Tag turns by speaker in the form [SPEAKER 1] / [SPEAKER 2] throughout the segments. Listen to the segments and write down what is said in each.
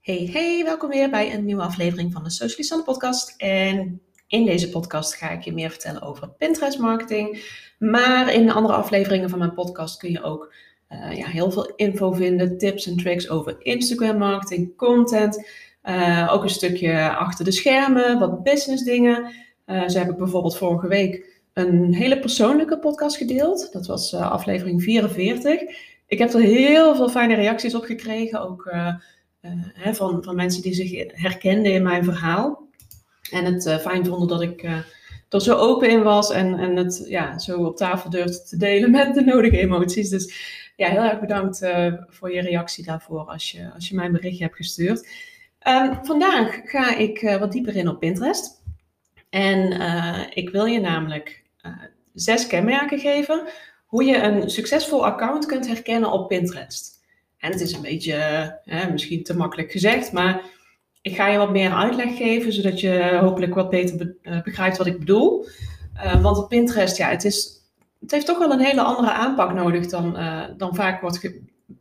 [SPEAKER 1] Hey, hey, welkom weer bij een nieuwe aflevering van de Socially Sun podcast. En in deze podcast ga ik je meer vertellen over Pinterest marketing. Maar in de andere afleveringen van mijn podcast kun je ook uh, ja, heel veel info vinden, tips en tricks over Instagram marketing, content. Uh, ook een stukje achter de schermen, wat business dingen. Uh, zo heb ik bijvoorbeeld vorige week een hele persoonlijke podcast gedeeld. Dat was aflevering 44. Ik heb er heel veel fijne reacties op gekregen, ook hè, van, van mensen die zich herkenden in mijn verhaal. En het fijn vonden dat ik er zo open in was en, en het ja, zo op tafel durfde te delen met de nodige emoties. Dus ja, heel erg bedankt voor je reactie daarvoor als je, als je mij een berichtje hebt gestuurd. Um, vandaag ga ik wat dieper in op Pinterest. En ik wil je namelijk zes kenmerken geven hoe je een succesvol account kunt herkennen op Pinterest. En het is een beetje, misschien te makkelijk gezegd, maar ik ga je wat meer uitleg geven, zodat je hopelijk wat beter begrijpt wat ik bedoel. want op Pinterest, ja, het is het heeft toch wel een hele andere aanpak nodig dan, uh, dan vaak wordt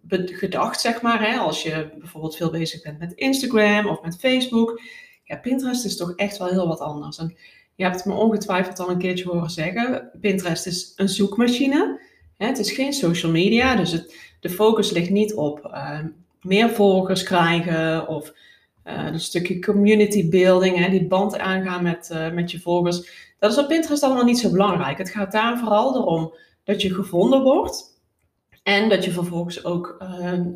[SPEAKER 1] gedacht, zeg maar. Hè? Als je bijvoorbeeld veel bezig bent met Instagram of met Facebook. Ja, Pinterest is toch echt wel heel wat anders. En je hebt me ongetwijfeld al een keertje horen zeggen. Pinterest is een zoekmachine. Hè? Het is geen social media, dus het, de focus ligt niet op uh, meer volgers krijgen of uh, een stukje community building, hè? die band aangaan met, met je volgers. Dat is op Pinterest allemaal niet zo belangrijk. Het gaat daar vooral erom dat je gevonden wordt. En dat je vervolgens ook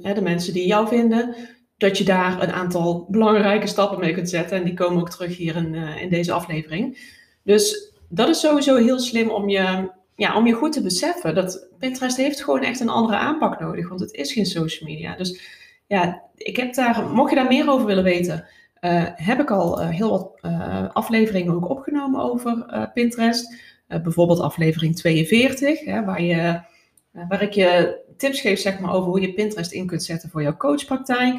[SPEAKER 1] de mensen die jou vinden, dat je daar een aantal belangrijke stappen mee kunt zetten. En die komen ook terug hier in, in deze aflevering. Dus dat is sowieso heel slim om je, ja, om je goed te beseffen. Dat Pinterest heeft gewoon echt een andere aanpak nodig. Want het is geen social media. Dus ja, ik heb daar, mocht je daar meer over willen weten, uh, heb ik al uh, heel wat uh, afleveringen ook opgenomen over Pinterest. bijvoorbeeld aflevering 42, hè, waar, je, waar ik je tips geef zeg maar, over hoe je Pinterest in kunt zetten voor jouw coachpraktijk.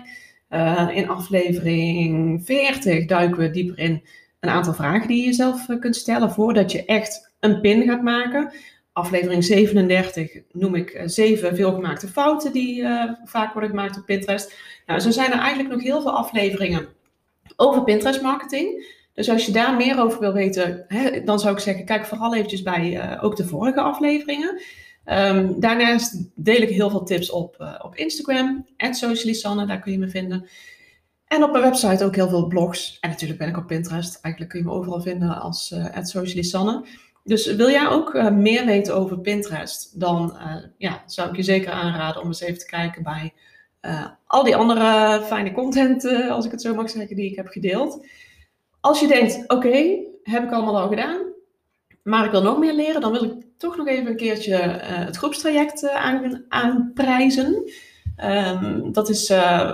[SPEAKER 1] in aflevering 40 duiken we dieper in een aantal vragen die je jezelf kunt stellen voordat je echt een pin gaat maken. Aflevering 37 noem ik zeven veelgemaakte fouten die vaak worden gemaakt op Pinterest. Nou, zo zijn er eigenlijk nog heel veel afleveringen over Pinterest marketing. Dus als je daar meer over wil weten, hè, dan zou ik zeggen, kijk vooral eventjes bij uh, ook de vorige afleveringen. Um, daarnaast deel ik heel veel tips op, op Instagram, @socialisanne, daar kun je me vinden. En op mijn website ook heel veel blogs. En natuurlijk ben ik op Pinterest. Eigenlijk kun je me overal vinden als @socialisanne. Dus wil jij ook uh, meer weten over Pinterest, dan uh, ja, zou ik je zeker aanraden om eens even te kijken bij uh, al die andere fijne content, als ik het zo mag zeggen, die ik heb gedeeld. Als je denkt, oké, heb ik allemaal al gedaan, maar ik wil nog meer leren, dan wil ik toch nog even een keertje het groepstraject aan, aanprijzen. Um, dat is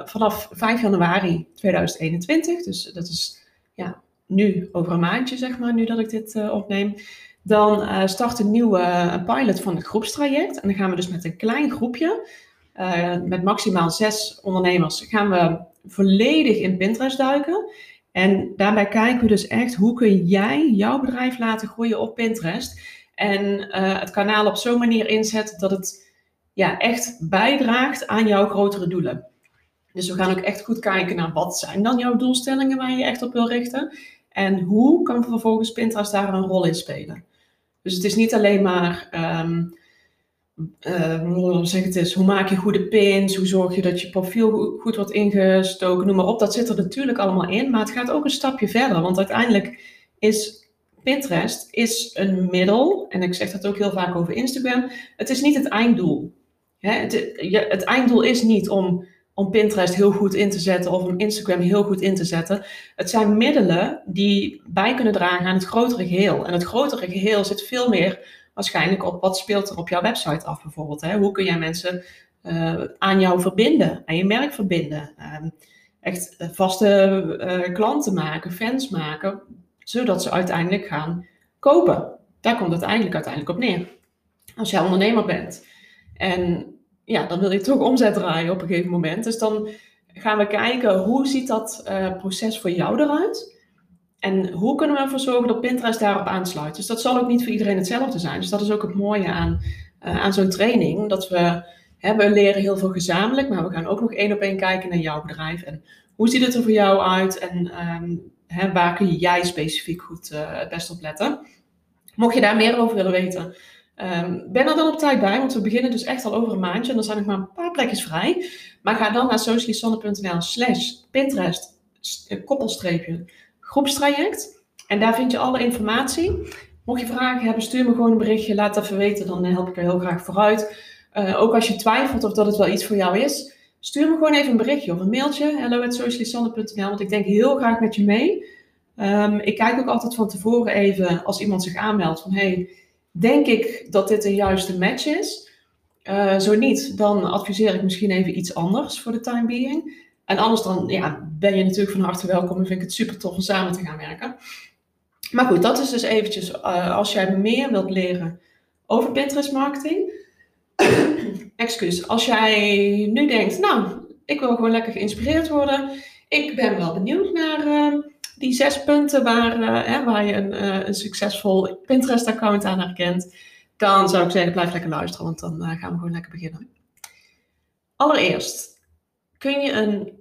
[SPEAKER 1] vanaf 5 januari 2021, dus dat is ja, nu over een maandje, zeg maar, nu dat ik dit opneem. Dan start een nieuwe pilot van het groepstraject. En dan gaan we dus met een klein groepje uh, met maximaal zes ondernemers gaan we volledig in Pinterest duiken. En daarbij kijken we dus echt hoe kun jij jouw bedrijf laten groeien op Pinterest. En uh, het kanaal op zo'n manier inzetten dat het ja, echt bijdraagt aan jouw grotere doelen. Dus we gaan ook echt goed kijken naar wat zijn dan jouw doelstellingen waar je echt op wil richten. En hoe kan vervolgens Pinterest daar een rol in spelen. Dus het is niet alleen maar um, uh, zeg het is, hoe maak je goede pins? Hoe zorg je dat je profiel goed wordt ingestoken? Noem maar op. Dat zit er natuurlijk allemaal in. Maar het gaat ook een stapje verder. Want uiteindelijk is Pinterest is een middel. En ik zeg dat ook heel vaak over Instagram. Het is niet het einddoel. Het, het einddoel is niet om, om Pinterest heel goed in te zetten of om Instagram heel goed in te zetten. Het zijn middelen die bij kunnen dragen aan het grotere geheel. En het grotere geheel zit veel meer waarschijnlijk op wat speelt er op jouw website af bijvoorbeeld. Hè? Hoe kun jij mensen uh, aan jou verbinden, aan je merk verbinden. Uh, echt eh, vaste uh, klanten maken, fans maken, zodat ze uiteindelijk gaan kopen. Daar komt het eigenlijk uiteindelijk op neer. Als jij ondernemer bent en ja, dan wil je toch omzet draaien op een gegeven moment. Dus dan gaan we kijken hoe ziet dat proces voor jou eruit. En hoe kunnen we ervoor zorgen dat Pinterest daarop aansluit? Dus dat zal ook niet voor iedereen hetzelfde zijn. Dus dat is ook het mooie aan, uh, aan zo'n training. Dat we we leren heel veel gezamenlijk, maar we gaan ook nog één op één kijken naar jouw bedrijf. En hoe ziet het er voor jou uit? En um, waar kun jij specifiek goed uh, het best op letten? Mocht je daar meer over willen weten, um, ben er dan op tijd bij, want we beginnen dus echt al over een maandje en er zijn nog maar een paar plekjes vrij. Maar ga dan naar socialysonne.nl slash Pinterest eh, koppelstreepje groepstraject. En daar vind je alle informatie. Mocht je vragen hebben, stuur me gewoon een berichtje. Laat even weten, dan help ik er heel graag vooruit. Uh, ook als je twijfelt of dat het wel iets voor jou is, stuur me gewoon even een berichtje of een mailtje. hello.socialisanne.nl, want ik denk heel graag met je mee. Um, ik kijk ook altijd van tevoren even, als iemand zich aanmeldt, van hey, denk ik dat dit een juiste match is? Uh, zo niet, dan adviseer ik misschien even iets anders voor de time being. En anders dan ja, ben je natuurlijk van harte welkom en vind ik het super tof om samen te gaan werken. Maar goed, dat is dus eventjes, uh, als jij meer wilt leren over Pinterest marketing. Excuus, als jij nu denkt, nou, ik wil gewoon lekker geïnspireerd worden. Ik ben wel benieuwd naar uh, die zes punten waar, uh, hè, waar je een, een succesvol Pinterest-account aan herkent. Dan zou ik zeggen, blijf lekker luisteren, want dan gaan we gewoon lekker beginnen. Allereerst, kun je een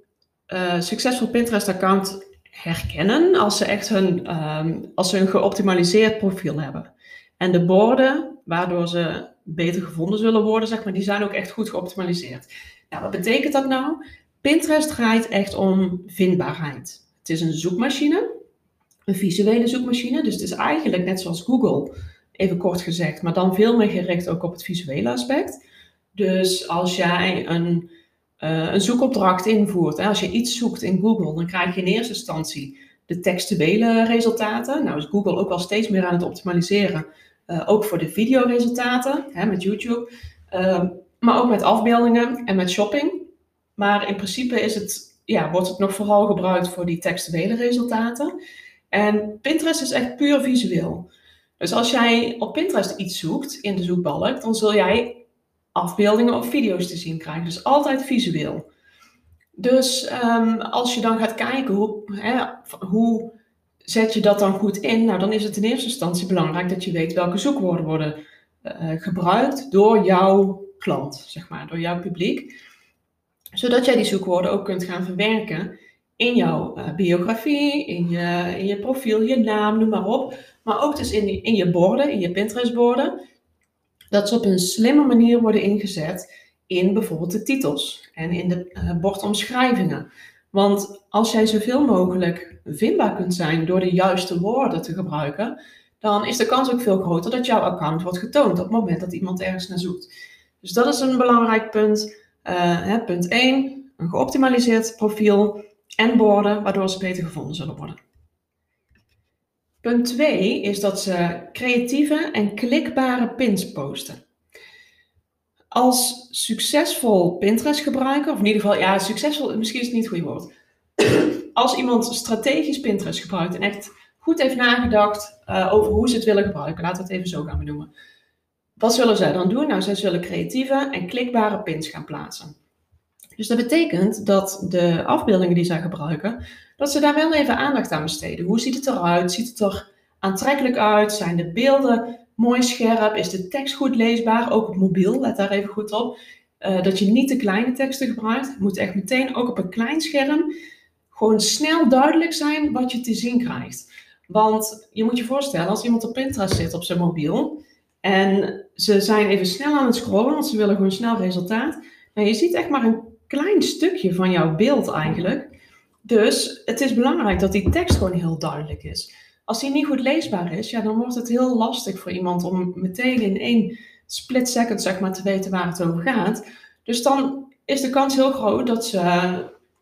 [SPEAKER 1] succesvol Pinterest-account herkennen als ze echt hun, um, als ze een geoptimaliseerd profiel hebben. En de borden, waardoor ze beter gevonden zullen worden, zeg maar, die zijn ook echt goed geoptimaliseerd. Nou, wat betekent dat nou? Pinterest draait echt om vindbaarheid. Het is een zoekmachine, een visuele zoekmachine. Dus het is eigenlijk net zoals Google, even kort gezegd, maar dan veel meer gericht ook op het visuele aspect. Dus als jij een uh, een zoekopdracht invoert. Hè. Als je iets zoekt in Google, dan krijg je in eerste instantie de textuele resultaten. Nou is Google ook wel steeds meer aan het optimaliseren, uh, ook voor de videoresultaten hè, met YouTube, uh, maar ook met afbeeldingen en met shopping. Maar in principe is het, ja, wordt het nog vooral gebruikt voor die textuele resultaten. En Pinterest is echt puur visueel. Dus als jij op Pinterest iets zoekt in de zoekbalk, dan zul jij afbeeldingen of video's te zien krijgen. Dus altijd visueel. Dus um, als je dan gaat kijken hoe, hè, hoe zet je dat dan goed in, nou dan is het in eerste instantie belangrijk dat je weet welke zoekwoorden worden uh, gebruikt door jouw klant, zeg maar, door jouw publiek. Zodat jij die zoekwoorden ook kunt gaan verwerken in jouw uh, biografie, in je, in je profiel, je naam, noem maar op. Maar ook dus in, in je borden, in je Pinterest borden dat ze op een slimme manier worden ingezet in bijvoorbeeld de titels en in de uh, bordomschrijvingen. Want als jij zoveel mogelijk vindbaar kunt zijn door de juiste woorden te gebruiken, dan is de kans ook veel groter dat jouw account wordt getoond op het moment dat iemand ergens naar zoekt. Dus dat is een belangrijk punt. Hè, punt 1, een geoptimaliseerd profiel en borden, waardoor ze beter gevonden zullen worden. Punt 2 is dat ze creatieve en klikbare pins posten. Als succesvol Pinterest gebruiker, of in ieder geval, ja, succesvol, misschien is het niet het goede woord. Als iemand strategisch Pinterest gebruikt en echt goed heeft nagedacht uh, over hoe ze het willen gebruiken, laten we het even zo gaan benoemen. Wat zullen zij dan doen? Nou, zij zullen creatieve en klikbare pins gaan plaatsen. Dus dat betekent dat de afbeeldingen die zij gebruiken, dat ze daar wel even aandacht aan besteden. Hoe ziet het eruit? Ziet het er aantrekkelijk uit? Zijn de beelden mooi scherp? Is de tekst goed leesbaar? Ook op mobiel, let daar even goed op. Uh, dat je niet te kleine teksten gebruikt. Het moet echt meteen ook op een klein scherm gewoon snel duidelijk zijn wat je te zien krijgt. Want je moet je voorstellen, als iemand op Pinterest zit op zijn mobiel en ze zijn even snel aan het scrollen, want ze willen gewoon snel resultaat. Nou, je ziet echt maar een klein stukje van jouw beeld eigenlijk. Dus het is belangrijk dat die tekst gewoon heel duidelijk is. Als die niet goed leesbaar is, ja, dan wordt het heel lastig voor iemand om meteen in één split second zeg maar, te weten waar het over gaat. Dus dan is de kans heel groot dat ze,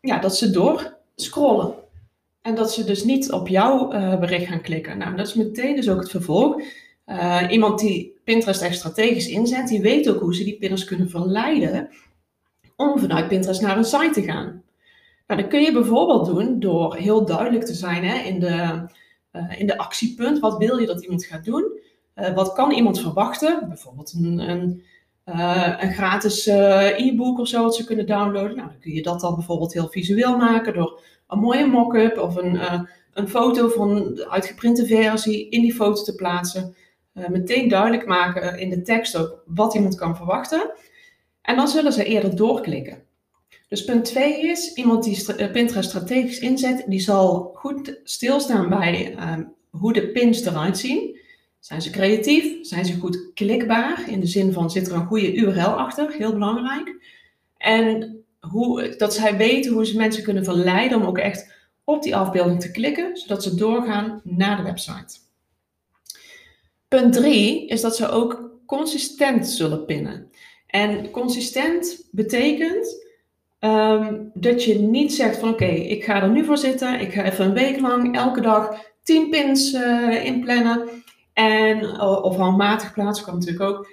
[SPEAKER 1] ja, dat ze door scrollen. En dat ze dus niet op jouw uh, bericht gaan klikken. Nou, dat is meteen dus ook het vervolg. Uh, iemand die Pinterest echt strategisch inzet, die weet ook hoe ze die pinners kunnen verleiden om vanuit Pinterest naar een site te gaan. Nou, dat kun je bijvoorbeeld doen door heel duidelijk te zijn hè, in, de, uh, in de actiepunt. Wat wil je dat iemand gaat doen? Uh, wat kan iemand verwachten? Bijvoorbeeld een, een, een gratis e-book of zo wat ze kunnen downloaden. Nou, dan kun je dat dan bijvoorbeeld heel visueel maken door een mooie mock-up of een, een foto van de uitgeprinte versie in die foto te plaatsen. Meteen duidelijk maken in de tekst ook wat iemand kan verwachten. En dan zullen ze eerder doorklikken. Dus punt 2 is, iemand die eh, Pinterest strategisch inzet, die zal goed stilstaan bij ehm, hoe de pins eruit zien. Zijn ze creatief? Zijn ze goed klikbaar? In de zin van, zit er een goede URL achter? Heel belangrijk. En hoe, dat zij weten hoe ze mensen kunnen verleiden om ook echt op die afbeelding te klikken, zodat ze doorgaan naar de website. Punt 3 is dat ze ook consistent zullen pinnen. En consistent betekent ehm, dat je niet zegt van oké, ik ga er nu voor zitten, ik ga even een week lang elke dag 10 pins uh, inplannen. En, of handmatig plaatsen kan natuurlijk ook.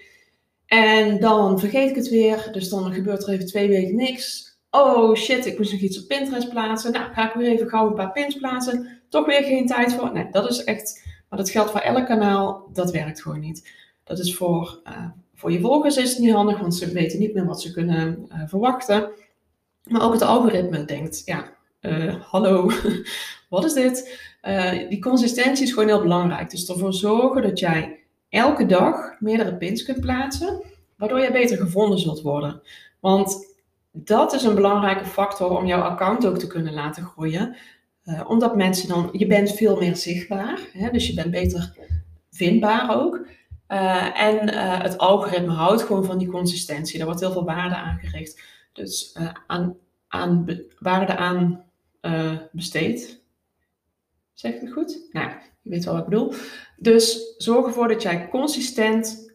[SPEAKER 1] En dan vergeet ik het weer, dus dan gebeurt er even twee weken niks. Oh shit, ik moest nog iets op Pinterest plaatsen. Nou, ga ik weer even gauw een paar pins plaatsen. Toch weer geen tijd voor. Nee, dat is echt, maar dat geldt voor elk kanaal. Dat werkt gewoon niet. Dat is voor, uh, voor je volgers is het niet handig, want ze weten niet meer wat ze kunnen uh, verwachten. Maar ook het algoritme denkt, ja, uh, hallo, wat is dit? die consistentie is gewoon heel belangrijk. Dus ervoor zorgen dat jij elke dag meerdere pins kunt plaatsen, waardoor je beter gevonden zult worden. Want dat is een belangrijke factor om jouw account ook te kunnen laten groeien. Uh, omdat mensen dan, je bent veel meer zichtbaar, hè, dus je bent beter vindbaar ook. Uh, en uh, het algoritme houdt gewoon van die consistentie. Daar wordt heel veel waarde aan gericht. Dus aan, aan waarde aan besteed. Zeg ik het goed? Nou, je weet wel wat ik bedoel. Dus zorg ervoor dat jij consistent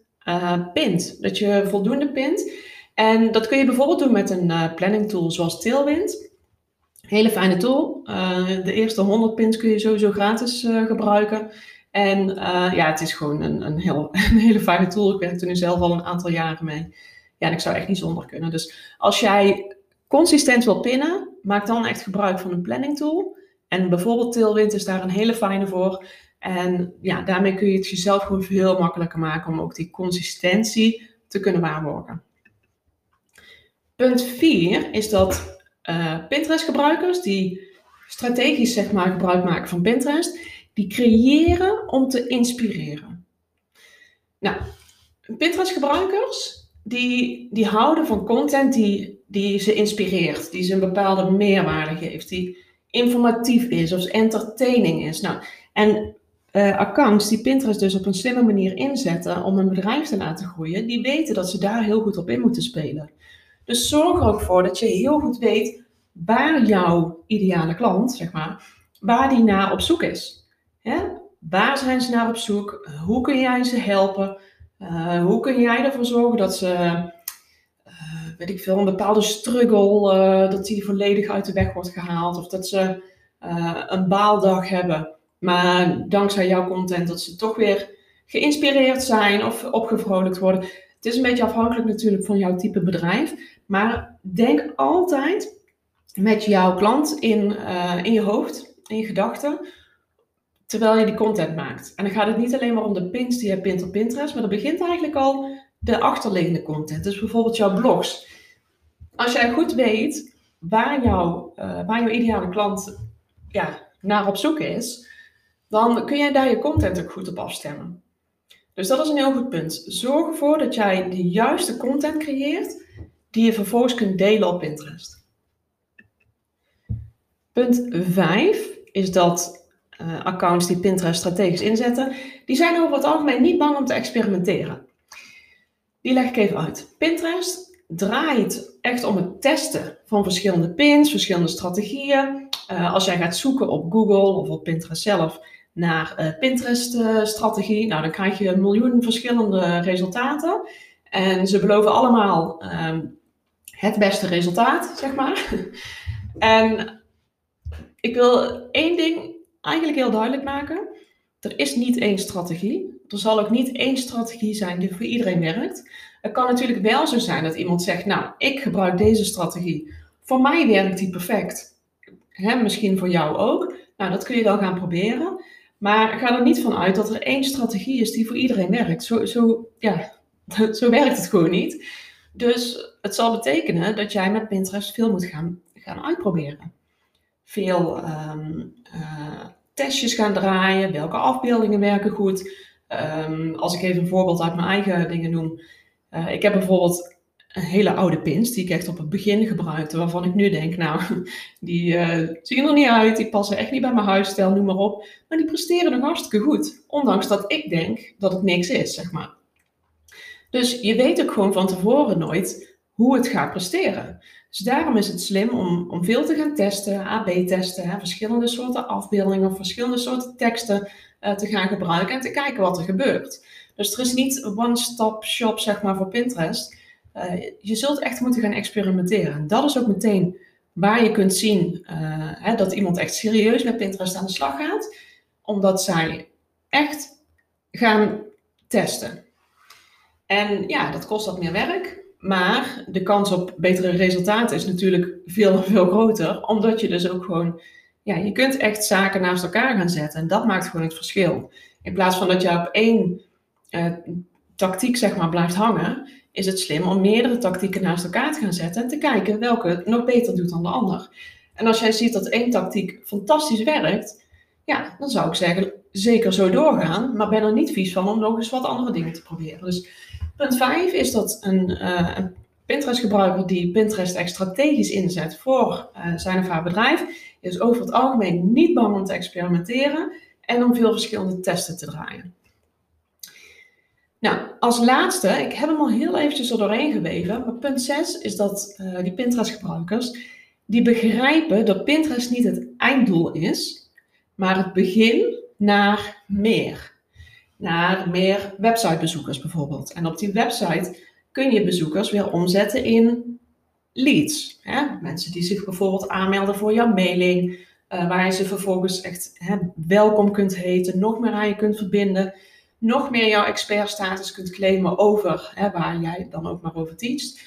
[SPEAKER 1] pint. Dat je voldoende pint. En dat kun je bijvoorbeeld doen met een planning tool zoals Tailwind. Hele fijne tool. Uh, de eerste 100 pins kun je sowieso gratis uh, gebruiken. En ja, het is gewoon een, een, heel, een hele fijne tool. Ik werk er nu zelf al een aantal jaren mee. Ja, en ik zou echt niet zonder kunnen. Dus als jij consistent wil pinnen, maak dan echt gebruik van een planning tool. En bijvoorbeeld Tailwind is daar een hele fijne voor. En ja, daarmee kun je het jezelf gewoon veel makkelijker maken om ook die consistentie te kunnen waarborgen. Punt 4 is dat uh, Pinterest-gebruikers die strategisch zeg maar, gebruik maken van Pinterest, die creëren om te inspireren. Nou, Pinterest-gebruikers die, die houden van content die, die ze inspireert, die ze een bepaalde meerwaarde geeft, die informatief is of entertaining is. Nou, en uh, accounts die Pinterest dus op een slimme manier inzetten om een bedrijf te laten groeien, die weten dat ze daar heel goed op in moeten spelen. Dus zorg er ook voor dat je heel goed weet waar jouw ideale klant, zeg maar, waar die naar op zoek is. Hè? Waar zijn ze naar op zoek? Hoe kun jij ze helpen? Uh, hoe kun jij ervoor zorgen dat ze, uh, weet ik veel, een bepaalde struggle, uh, dat die volledig uit de weg wordt gehaald. Of dat ze een baaldag hebben. Maar dankzij jouw content dat ze toch weer geïnspireerd zijn of opgevrolijkt worden. Het is een beetje afhankelijk natuurlijk van jouw type bedrijf. Maar denk altijd met jouw klant in, uh, in je hoofd, in je gedachten, terwijl je die content maakt. En dan gaat het niet alleen maar om de pins die je pint op Pinterest, maar dat begint eigenlijk al de achterliggende content. Dus bijvoorbeeld jouw blogs. Als jij goed weet waar, jouw, uh, waar jouw ideale klant ja, naar op zoek is, dan kun jij daar je content ook goed op afstemmen. Dus dat is een heel goed punt. Zorg ervoor dat jij de juiste content creëert die je vervolgens kunt delen op Pinterest. Punt 5 is dat uh, accounts die Pinterest strategisch inzetten, die zijn over het algemeen niet bang om te experimenteren. Die leg ik even uit. Pinterest draait echt om het testen van verschillende pins, verschillende strategieën. Uh, als jij gaat zoeken op Google of op Pinterest zelf naar uh, Pinterest-strategie, nou dan krijg je een verschillende resultaten. En ze beloven allemaal um, het beste resultaat, zeg maar. en ik wil één ding eigenlijk heel duidelijk maken. Er is niet één strategie. Er zal ook niet één strategie zijn die voor iedereen werkt. Het kan natuurlijk wel zo zijn dat iemand zegt, nou, ik gebruik deze strategie. Voor mij werkt die perfect. Misschien voor jou ook. Nou, dat kun je dan gaan proberen. Maar ga er niet van uit dat er één strategie is die voor iedereen werkt. Zo, zo, ja, zo werkt het gewoon niet. Dus het zal betekenen dat jij met Pinterest veel moet gaan, gaan uitproberen. Veel um, uh, testjes gaan draaien, welke afbeeldingen werken goed. Um, als ik even een voorbeeld uit mijn eigen dingen noem. Uh, ik heb bijvoorbeeld hele oude pins die ik echt op het begin gebruikte, waarvan ik nu denk, nou, die uh, zien er niet uit, die passen echt niet bij mijn huisstijl, noem maar op. Maar die presteren nog hartstikke goed, ondanks dat ik denk dat het niks is, zeg maar. Dus je weet ook gewoon van tevoren nooit hoe het gaat presteren. Dus daarom is het slim om, om veel te gaan testen, AB-testen, verschillende soorten afbeeldingen, verschillende soorten teksten uh, te gaan gebruiken en te kijken wat er gebeurt. Dus er is niet one-stop shop zeg maar, voor Pinterest. Uh, je zult echt moeten gaan experimenteren. En dat is ook meteen waar je kunt zien uh, hè, dat iemand echt serieus met Pinterest aan de slag gaat, omdat zij echt gaan testen. En ja, dat kost wat meer werk, maar de kans op betere resultaten is natuurlijk veel, veel groter, omdat je dus ook gewoon, ja, je kunt echt zaken naast elkaar gaan zetten en dat maakt gewoon het verschil. In plaats van dat je op één uh, tactiek, zeg maar, blijft hangen, is het slim om meerdere tactieken naast elkaar te gaan zetten en te kijken welke het nog beter doet dan de ander. En als jij ziet dat één tactiek fantastisch werkt, ja, dan zou ik zeggen, zeker zo doorgaan, maar ben er niet vies van om nog eens wat andere dingen te proberen. Dus punt 5 is dat een, uh, een Pinterest-gebruiker die Pinterest echt strategisch inzet voor uh, zijn of haar bedrijf, is over het algemeen niet bang om te experimenteren en om veel verschillende testen te draaien. Nou, als laatste, ik heb hem al heel eventjes er doorheen geweven, maar punt 6 is dat uh, die Pinterest-gebruikers, die begrijpen dat Pinterest niet het einddoel is, maar het begin naar meer. Naar meer websitebezoekers bijvoorbeeld. En op die website kun je bezoekers weer omzetten in leads. Hè? Mensen die zich bijvoorbeeld aanmelden voor jouw mailing, uh, waar je ze vervolgens echt hè, welkom kunt heten, nog meer aan je kunt verbinden nog meer jouw expertstatus kunt claimen over hè, waar jij dan ook maar over teacht.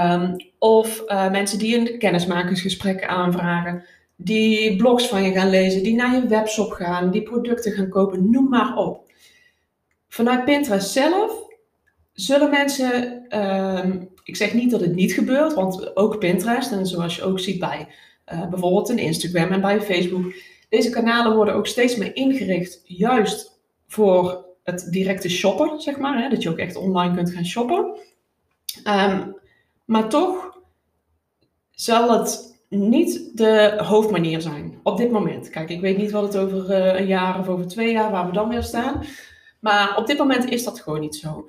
[SPEAKER 1] Um, of uh, mensen die een kennismakingsgesprek aanvragen, die blogs van je gaan lezen, die naar je webshop gaan, die producten gaan kopen, noem maar op. Vanuit Pinterest zelf zullen mensen, um, ik zeg niet dat het niet gebeurt, want ook Pinterest, en zoals je ook ziet bij uh, bijvoorbeeld een Instagram en bij Facebook, deze kanalen worden ook steeds meer ingericht juist voor het directe shoppen, zeg maar. Hè, dat je ook echt online kunt gaan shoppen. Um, maar toch zal het niet de hoofdmanier zijn op dit moment. Kijk, ik weet niet wat het over uh, een jaar of over twee jaar, waar we dan weer staan. Maar op dit moment is dat gewoon niet zo.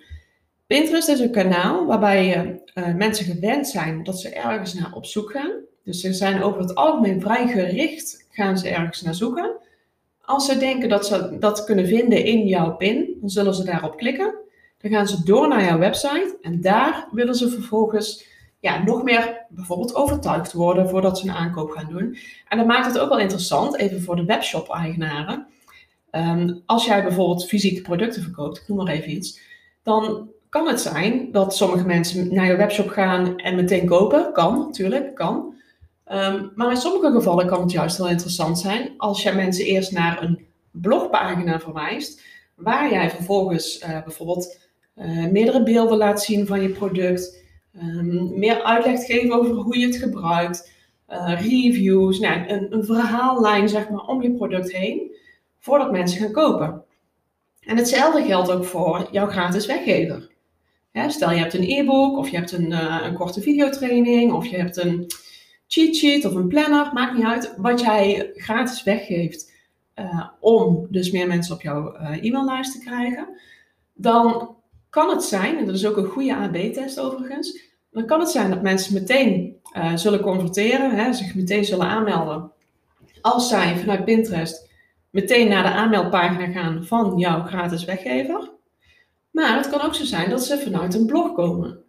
[SPEAKER 1] Pinterest is een kanaal waarbij uh, mensen gewend zijn dat ze ergens naar op zoek gaan. Dus ze zijn over het algemeen vrij gericht, gaan ze ergens naar zoeken. Als ze denken dat ze dat kunnen vinden in jouw pin, dan zullen ze daarop klikken. Dan gaan ze door naar jouw website en daar willen ze vervolgens ja, nog meer bijvoorbeeld overtuigd worden voordat ze een aankoop gaan doen. En dat maakt het ook wel interessant, even voor de webshop-eigenaren. Ehm, als jij bijvoorbeeld fysieke producten verkoopt, ik noem maar even iets, dan kan het zijn dat sommige mensen naar je webshop gaan en meteen kopen. Kan, natuurlijk, kan. Um, maar in sommige gevallen kan het juist heel interessant zijn als jij mensen eerst naar een blogpagina verwijst, waar jij vervolgens uh, bijvoorbeeld uh, meerdere beelden laat zien van je product, um, meer uitleg geven over hoe je het gebruikt, uh, reviews, nou, een, een verhaallijn zeg maar om je product heen, voordat mensen gaan kopen. En hetzelfde geldt ook voor jouw gratis weggever. stel je hebt een e-book of je hebt een, een korte videotraining of je hebt een, cheat sheet of een planner, maakt niet uit, wat jij gratis weggeeft uh, om dus meer mensen op jouw uh, e-maillijst te krijgen, dan kan het zijn, en dat is ook een goede AB-test overigens, dan kan het zijn dat mensen meteen zullen converteren, hè, zich meteen zullen aanmelden. Als zij vanuit Pinterest meteen naar de aanmeldpagina gaan van jouw gratis weggever. Maar het kan ook zo zijn dat ze vanuit een blog komen.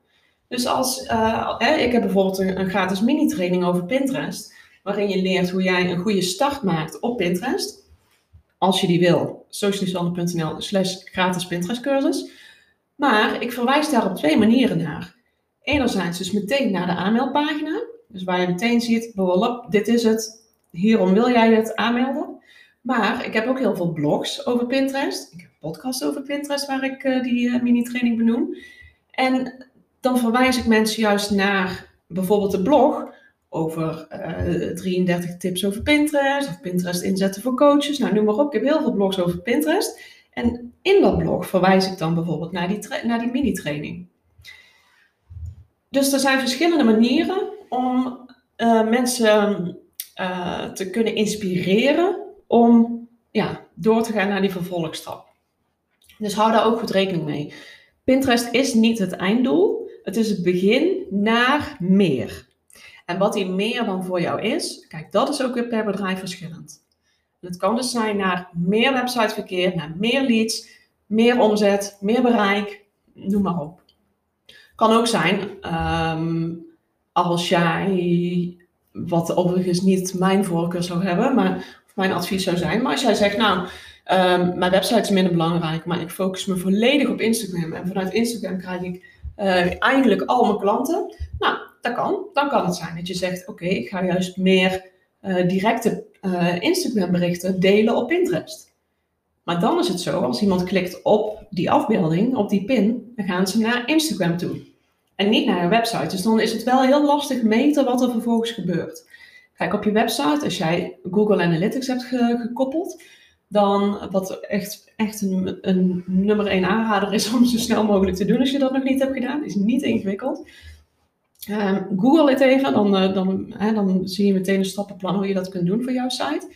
[SPEAKER 1] Dus als, uh, ik heb bijvoorbeeld een, gratis mini-training over Pinterest, waarin je leert hoe jij een goede start maakt op Pinterest. Als je die wil, socialisander.nl slash gratis Pinterest cursus. Maar ik verwijs daar op twee manieren naar. Enerzijds dus meteen naar de aanmeldpagina. Dus waar je meteen ziet, dit is het, hierom wil jij het aanmelden. Maar ik heb ook heel veel blogs over Pinterest. Ik heb een podcast over Pinterest waar ik uh, die uh, mini-training benoem. En dan verwijs ik mensen juist naar bijvoorbeeld de blog over uh, eh, 33 tips over Pinterest of Pinterest inzetten voor coaches. Nou, noem maar op. Ik heb heel veel blogs over Pinterest. En in dat blog verwijs ik dan bijvoorbeeld naar die, naar die mini-training. Dus er zijn verschillende manieren om mensen te kunnen inspireren om ja, door te gaan naar die vervolgstap. Dus hou daar ook goed rekening mee. Pinterest is niet het einddoel, het is het begin naar meer. En wat die meer dan voor jou is, kijk, dat is ook weer per bedrijf verschillend. het kan dus zijn naar meer websiteverkeer, naar meer leads, meer omzet, meer bereik, noem maar op. Kan ook zijn um, als jij, wat overigens niet mijn voorkeur zou hebben, maar mijn advies zou zijn. Maar als jij zegt, nou, um, mijn website is minder belangrijk, maar ik focus me volledig op Instagram. En vanuit Instagram krijg ik uh, eigenlijk al mijn klanten. Nou, dat kan. Dan kan het zijn dat je zegt, oké, ik ga juist meer uh, directe uh, Instagram berichten delen op Pinterest. Maar dan is het zo, als iemand klikt op die afbeelding, op die pin, dan gaan ze naar Instagram toe. En niet naar je website. Dus dan is het wel heel lastig meten wat er vervolgens gebeurt. Kijk, op je website, als jij Google Analytics hebt gekoppeld, dan wat echt, echt een, een nummer 1 aanrader is om zo snel mogelijk te doen als je dat nog niet hebt gedaan, is niet ingewikkeld. Um, Google het even, dan, uh, dan, dan zie je meteen een stappenplan hoe je dat kunt doen voor jouw site.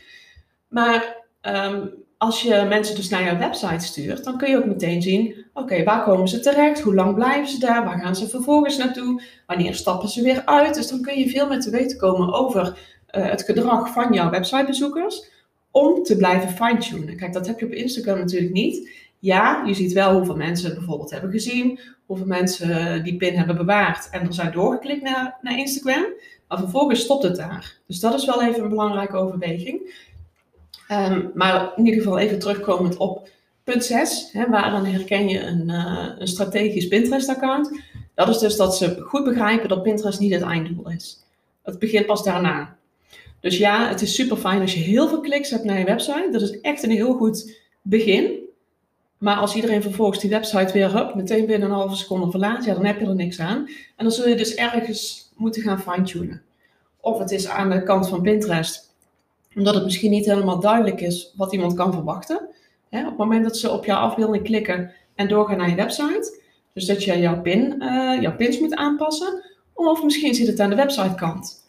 [SPEAKER 1] Maar um, als je mensen dus naar jouw website stuurt, dan kun je ook meteen zien, oké, waar komen ze terecht? Hoe lang blijven ze daar? Waar gaan ze vervolgens naartoe? Wanneer stappen ze weer uit? Dus dan kun je veel meer te weten komen over uh, het gedrag van jouw websitebezoekers om te blijven fine-tunen. Kijk, dat heb je op Instagram natuurlijk niet. Ja, je ziet wel hoeveel mensen bijvoorbeeld hebben gezien, hoeveel mensen die pin hebben bewaard en er zijn doorgeklikt naar, naar Instagram. Maar vervolgens stopt het daar. Dus dat is wel even een belangrijke overweging. Um, maar in ieder geval even terugkomend op punt 6, hè, waar dan herken je een, uh, een strategisch Pinterest-account. Dat is dus dat ze goed begrijpen dat Pinterest niet het einddoel is. Het begint pas daarna. Dus ja, het is super fijn als je heel veel kliks hebt naar je website. Dat is echt een heel goed begin. Maar als iedereen vervolgens die website weer hup, meteen binnen een halve seconde verlaat, ja, dan heb je er niks aan. En dan zul je dus ergens moeten gaan fine-tunen. Of het is aan de kant van Pinterest, omdat het misschien niet helemaal duidelijk is wat iemand kan verwachten. Hè, op het moment dat ze op jouw afbeelding klikken en doorgaan naar je website, dus dat je jouw, pin, uh, jouw pins moet aanpassen. Of misschien zit het aan de websitekant.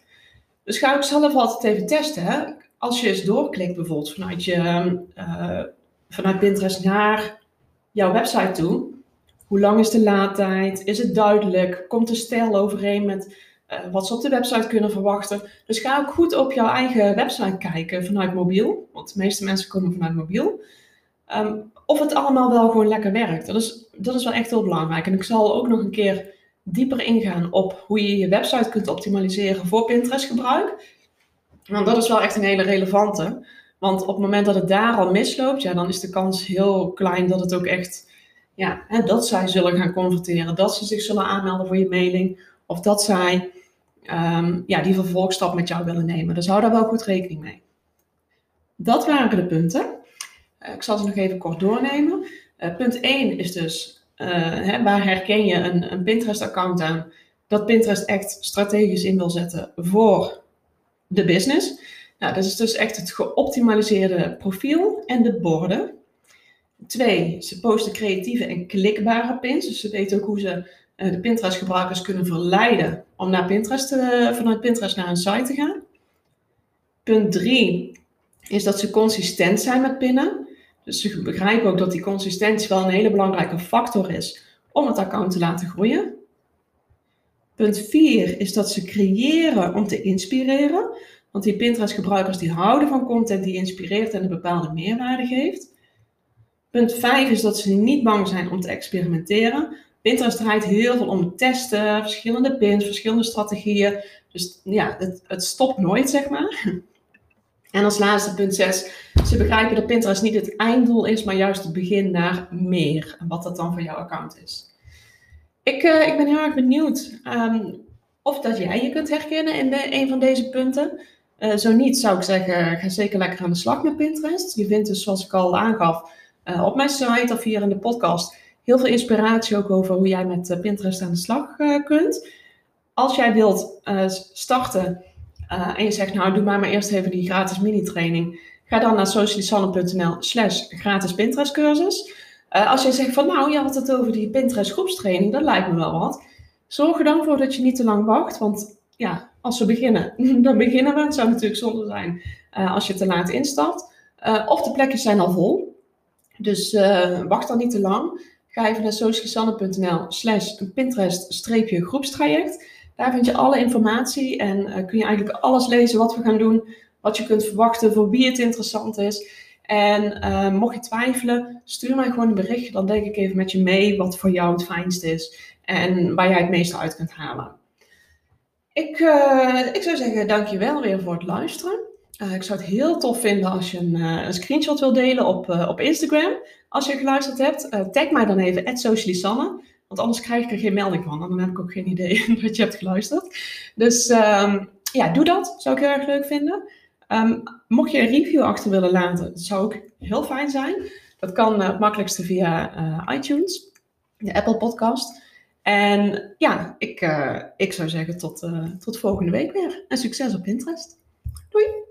[SPEAKER 1] Dus ga ik zelf altijd even testen. Hè? Als je eens doorklikt bijvoorbeeld vanuit, je, uh, vanuit Pinterest naar jouw website toe. Hoe lang is de laadtijd? Is het duidelijk? Komt de stijl overeen met wat ze op de website kunnen verwachten? Dus ga ook goed op jouw eigen website kijken vanuit mobiel. Want de meeste mensen komen vanuit mobiel. Um, of het allemaal wel gewoon lekker werkt. Dat is, dat is wel echt heel belangrijk. En ik zal ook nog een keer dieper ingaan op hoe je je website kunt optimaliseren voor Pinterest gebruik. Want dat is wel echt een hele relevante. Want op het moment dat het daar al misloopt, ja, dan is de kans heel klein dat het ook echt, ja, hè, dat zij zullen gaan converteren, dat ze zich zullen aanmelden voor je mailing, of dat zij um, ja, die vervolgstap met jou willen nemen. Dus hou daar wel goed rekening mee. Dat waren de punten. Uh, ik zal ze nog even kort doornemen. Uh, punt 1 is dus uh, hè, waar herken je een, een Pinterest-account aan dat Pinterest echt strategisch in wil zetten voor de business? Nou, dat is dus echt het geoptimaliseerde profiel en de borden. Twee, ze posten creatieve en klikbare pins. Dus ze weten ook hoe ze de Pinterest-gebruikers kunnen verleiden om naar Pinterest te, vanuit Pinterest naar een site te gaan. Punt drie is dat ze consistent zijn met pinnen. Dus ze begrijpen ook dat die consistentie wel een hele belangrijke factor is om het account te laten groeien. Punt 4 is dat ze creëren om te inspireren. Want die Pinterest-gebruikers die houden van content die inspireert en een bepaalde meerwaarde geeft. Punt 5 is dat ze niet bang zijn om te experimenteren. Pinterest draait heel veel om testen, verschillende pins, verschillende strategieën. Dus ja, het, het stopt nooit, zeg maar. En als laatste punt 6, ze begrijpen dat Pinterest niet het einddoel is, maar juist het begin naar meer. En wat dat dan voor jouw account is. Ik, uh, ik ben heel erg benieuwd um, of dat jij je kunt herkennen in een van deze punten. Uh, zo niet, zou ik zeggen, ga zeker lekker aan de slag met Pinterest. Je vindt dus, zoals ik al aangaf, uh, op mijn site of hier in de podcast heel veel inspiratie ook over hoe jij met Pinterest aan de slag kunt. Als jij wilt starten uh, en je zegt, nou doe maar maar eerst even die gratis mini-training. Ga dan naar socialisanne.nl slash gratis Pinterest cursus. Als je zegt van nou, je had het over die Pinterest groepstraining, dat lijkt me wel wat. Zorg er dan voor dat je niet te lang wacht, want ja, als we beginnen, dan beginnen we. Het zou natuurlijk zonde zijn als je te laat instapt. Of de plekjes zijn al vol. Dus uh, wacht dan niet te lang. Ga even naar socialisanne.nl slash Pinterest-groepstraject. Daar vind je alle informatie en kun je eigenlijk alles lezen wat we gaan doen, wat je kunt verwachten, voor wie het interessant is. En mocht je twijfelen, stuur mij gewoon een berichtje. Dan denk ik even met je mee wat voor jou het fijnst is en waar jij het meeste uit kunt halen. Ik, uh, ik zou zeggen, dankjewel weer voor het luisteren. Uh, ik zou het heel tof vinden als je een, uh, een screenshot wil delen op, op Instagram. Als je geluisterd hebt, tag mij dan even, @socialisanne, Want anders krijg ik er geen melding van. En dan heb ik ook geen idee dat je hebt geluisterd. Dus um, ja, doe dat. Zou ik heel erg leuk vinden. Um, mocht je een review achter willen laten, zou ook heel fijn zijn. Dat kan het makkelijkste via iTunes, de Apple Podcast. En ja, ik, ik zou zeggen tot, tot volgende week weer. En succes op Pinterest. Doei!